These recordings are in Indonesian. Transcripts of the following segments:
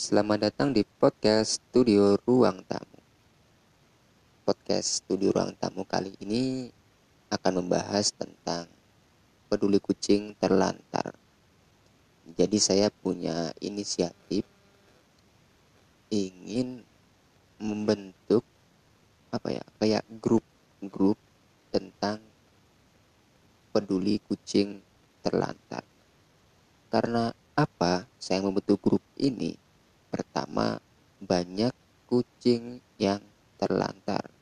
Selamat datang di podcast Studio Ruang Tamu. Podcast Studio Ruang Tamu kali ini akan membahas tentang peduli kucing terlantar. Jadi saya punya inisiatif ingin membentuk apa ya kayak grup-grup tentang peduli kucing terlantar. Karena apa saya membentuk grup ini? Pertama, banyak kucing yang terlantar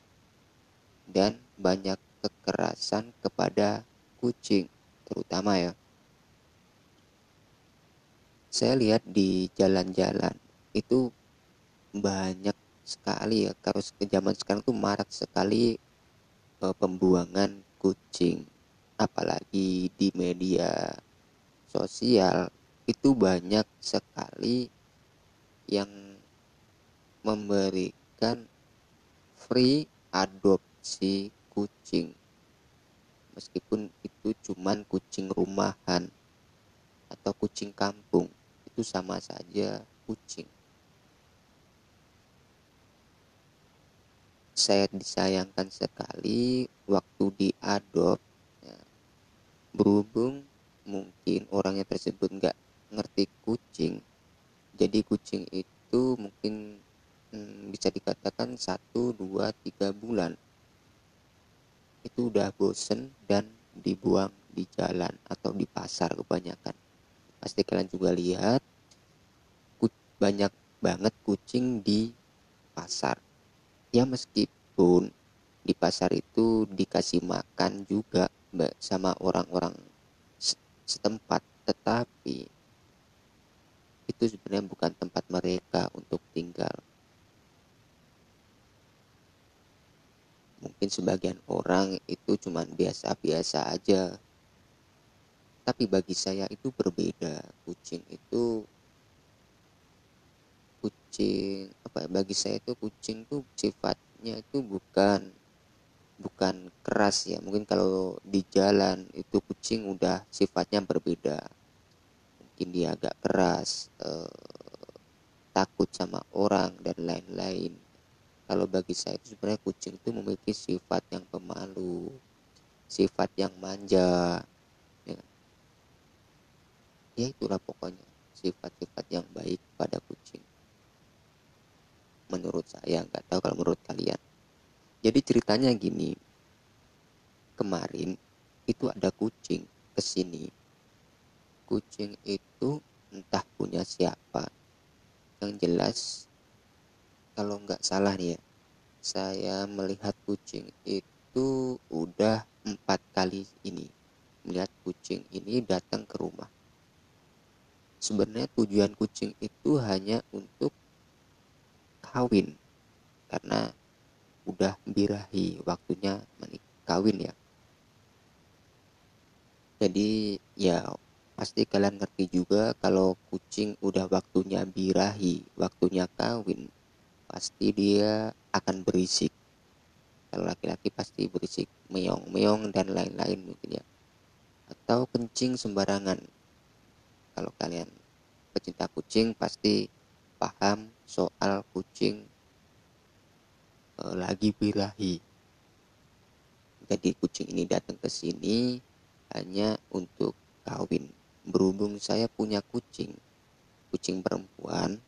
dan banyak kekerasan kepada kucing, terutama ya. Saya lihat di jalan-jalan itu banyak sekali ya kalau ke zaman sekarang tuh marak sekali uh, pembuangan kucing apalagi di media sosial itu banyak sekali yang memberikan free adopsi kucing. Meskipun itu cuman kucing rumahan atau kucing kampung itu sama saja kucing. Saya disayangkan sekali waktu diadop ya, berhubung mungkin orangnya tersebut nggak ngerti kucing jadi kucing itu mungkin hmm, bisa dikatakan satu dua tiga bulan. Itu udah bosen dan dibuang di jalan atau di pasar kebanyakan. Pasti kalian juga lihat banyak banget kucing di pasar. Ya meskipun di pasar itu dikasih makan juga sama orang-orang setempat. Tetapi itu sebenarnya bukan tempat mereka untuk tinggal. Mungkin sebagian orang itu cuma biasa-biasa aja. Tapi bagi saya itu berbeda. Kucing itu kucing apa ya, bagi saya itu kucing tuh sifatnya itu bukan bukan keras ya mungkin kalau di jalan itu kucing udah sifatnya berbeda mungkin dia agak keras eh, takut sama orang dan lain-lain. Kalau bagi saya itu sebenarnya kucing itu memiliki sifat yang pemalu sifat yang manja ya, ya itulah pokoknya sifat-sifat yang baik pada kucing. Menurut saya nggak tahu kalau menurut kalian. Jadi ceritanya gini kemarin itu ada kucing ke sini kucing itu entah punya siapa. Yang jelas kalau nggak salah nih ya saya melihat kucing itu udah empat kali ini melihat kucing ini datang ke rumah. Sebenarnya tujuan kucing itu hanya untuk kawin karena udah birahi waktunya kawin ya. Jadi ya Pasti kalian ngerti juga kalau kucing udah waktunya birahi, waktunya kawin, pasti dia akan berisik. Kalau laki-laki pasti berisik, meong-meong dan lain-lain mungkin ya. Atau kencing sembarangan. Kalau kalian pecinta kucing pasti paham soal kucing e, lagi birahi. Jadi kucing ini datang ke sini hanya untuk kawin berhubung saya punya kucing kucing perempuan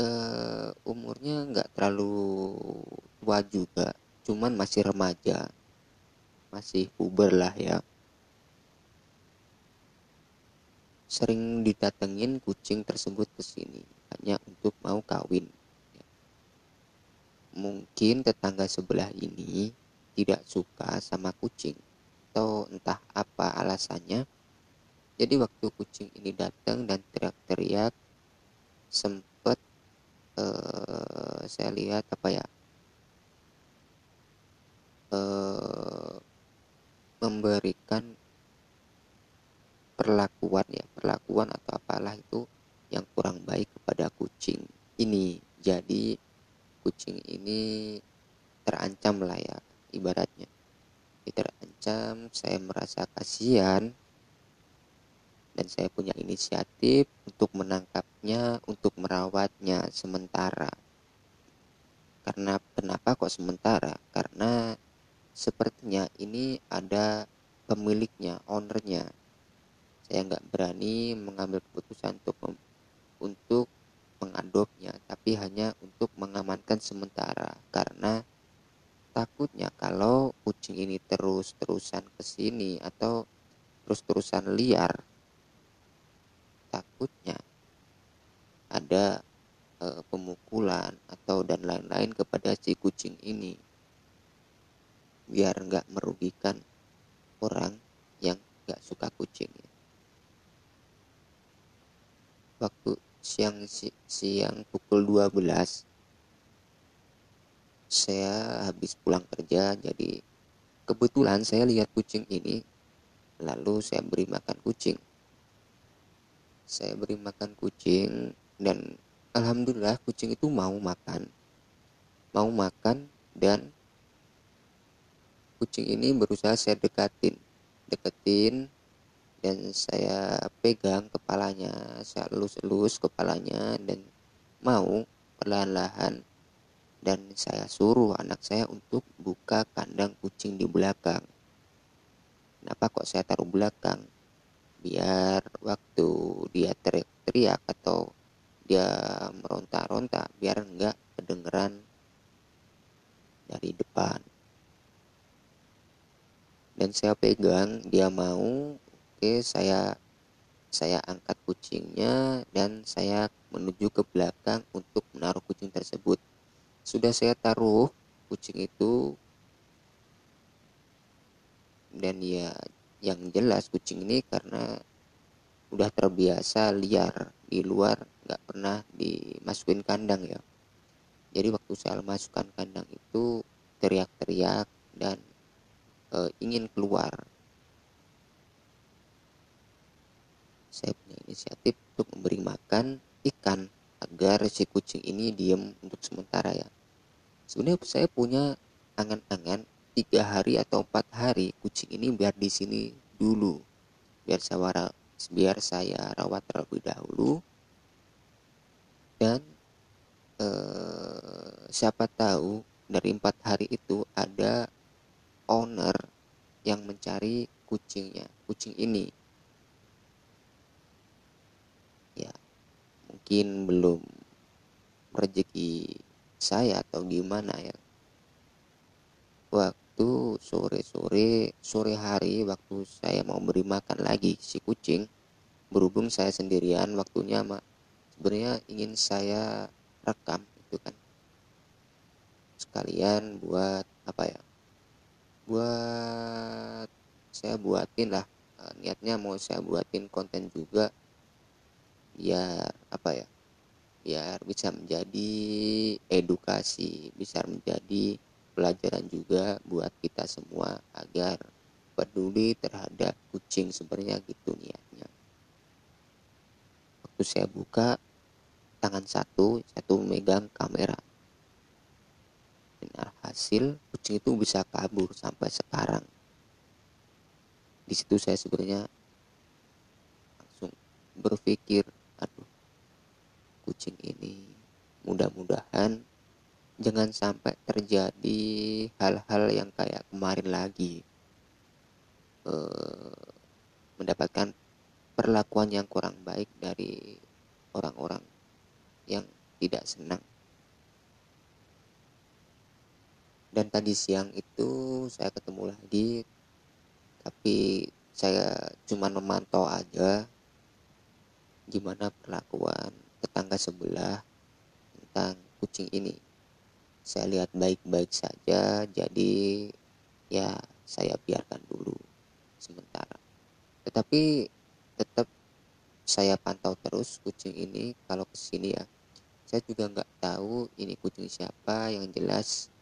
uh, umurnya nggak terlalu tua juga cuman masih remaja masih puber lah ya. Sering didatengin kucing tersebut ke sini hanya untuk mau kawin. Mungkin tetangga sebelah ini tidak suka sama kucing atau entah apa alasannya jadi waktu kucing ini datang dan teriak-teriak sempat uh, saya lihat apa ya uh, memberikan perlakuan ya perlakuan atau apalah itu yang kurang baik kepada kucing ini. Jadi kucing ini terancam lah ya ibaratnya. Terancam saya merasa kasihan dan saya punya inisiatif untuk menangkapnya, untuk merawatnya sementara. Karena kenapa kok sementara? Karena sepertinya ini ada pemiliknya, ownernya. Saya nggak berani mengambil keputusan untuk untuk mengadopnya, tapi hanya untuk mengamankan sementara karena takutnya kalau kucing ini terus-terusan ke sini atau terus-terusan liar takutnya ada e, pemukulan atau dan lain-lain kepada si kucing ini. Biar nggak merugikan orang yang nggak suka kucing waktu siang si, siang pukul 12 saya habis pulang kerja jadi kebetulan saya lihat kucing ini lalu saya beri makan kucing saya beri makan kucing dan alhamdulillah kucing itu mau makan mau makan dan kucing ini berusaha saya dekatin deketin dan saya pegang kepalanya saya elus-elus kepalanya dan mau perlahan-lahan dan saya suruh anak saya untuk buka kandang kucing di belakang. Kenapa kok saya taruh belakang? Biar waktu dia teriak-teriak atau dia meronta-ronta, biar enggak kedengeran dari depan. Dan saya pegang, dia mau, oke saya saya angkat kucingnya dan saya menuju ke belakang untuk menaruh kucing tersebut sudah saya taruh kucing itu dan ya yang jelas kucing ini karena udah terbiasa liar di luar nggak pernah dimasukin kandang ya. Jadi waktu saya masukkan kandang itu teriak-teriak dan e, ingin keluar. Saya punya inisiatif untuk memberi makan ikan agar si kucing ini diem untuk sementara ya. Sebenarnya saya punya angan-angan tiga hari atau empat hari kucing ini biar di sini dulu. Biar saya biar saya rawat terlebih dahulu. Dan eh, siapa tahu dari empat hari itu ada owner yang mencari kucingnya kucing ini. Ya mungkin belum rezeki saya atau gimana ya waktu sore-sore sore hari waktu saya mau beri makan lagi si kucing. Berhubung saya sendirian waktunya mak. Sebenarnya ingin saya rekam itu kan. Sekalian buat apa ya buat saya buatin lah. Eh, niatnya mau saya buatin konten juga biar apa ya biar bisa menjadi edukasi bisa menjadi pelajaran juga buat kita semua agar peduli terhadap kucing sebenarnya gitu niatnya. Waktu saya buka tangan satu satu megang kamera. Dan hasil kucing itu bisa kabur sampai sekarang. Di situ saya sebenarnya langsung berpikir aduh kucing ini mudah-mudahan jangan sampai terjadi hal-hal yang kayak kemarin lagi. E, mendapatkan perlakuan yang kurang baik dari orang-orang yang tidak senang. Dan tadi siang itu saya ketemu lagi tapi saya cuma memantau aja gimana perlakuan tetangga sebelah tentang kucing ini saya lihat baik-baik saja jadi ya saya biarkan dulu sementara. Tetapi tetap saya pantau terus kucing ini kalau ke sini ya. Saya juga nggak tahu ini kucing siapa yang jelas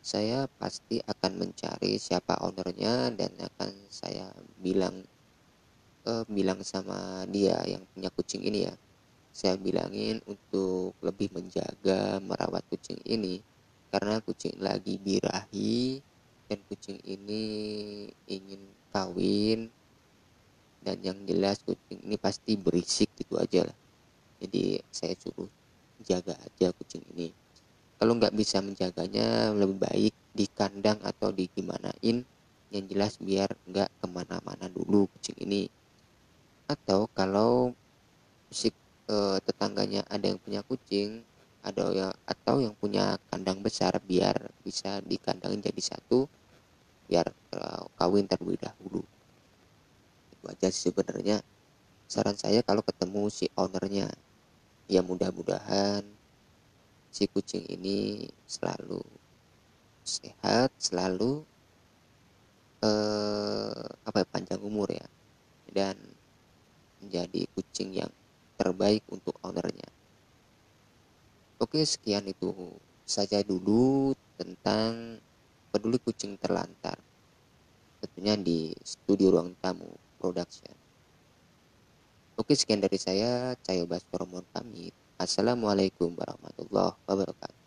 saya pasti akan mencari siapa ownernya dan akan saya bilang uh, bilang sama dia yang punya kucing ini ya. Saya bilangin untuk lebih menjaga merawat kucing ini karena kucing lagi birahi dan kucing ini ingin kawin dan yang jelas kucing ini pasti berisik gitu aja lah. Jadi saya suruh jaga aja kucing ini. Kalau nggak bisa menjaganya lebih baik di kandang atau di gimanain yang jelas biar nggak ke mana-mana dulu kucing ini. Atau kalau si eh, tetangganya ada yang punya kucing ada yang atau yang punya kandang besar biar bisa dikandangin jadi satu biar uh, kawin terlebih dahulu. Itu aja sebenarnya. Saran saya kalau ketemu si ownernya ya mudah-mudahan si kucing ini selalu sehat selalu eh, apa ya, panjang umur ya dan menjadi kucing yang terbaik untuk ownernya oke sekian itu saja dulu tentang peduli kucing terlantar. Tentunya di studio ruang tamu production. Oke sekian dari saya Cayo Baskoro mohon pamit. Assalamualaikum warahmatullahi wabarakatuh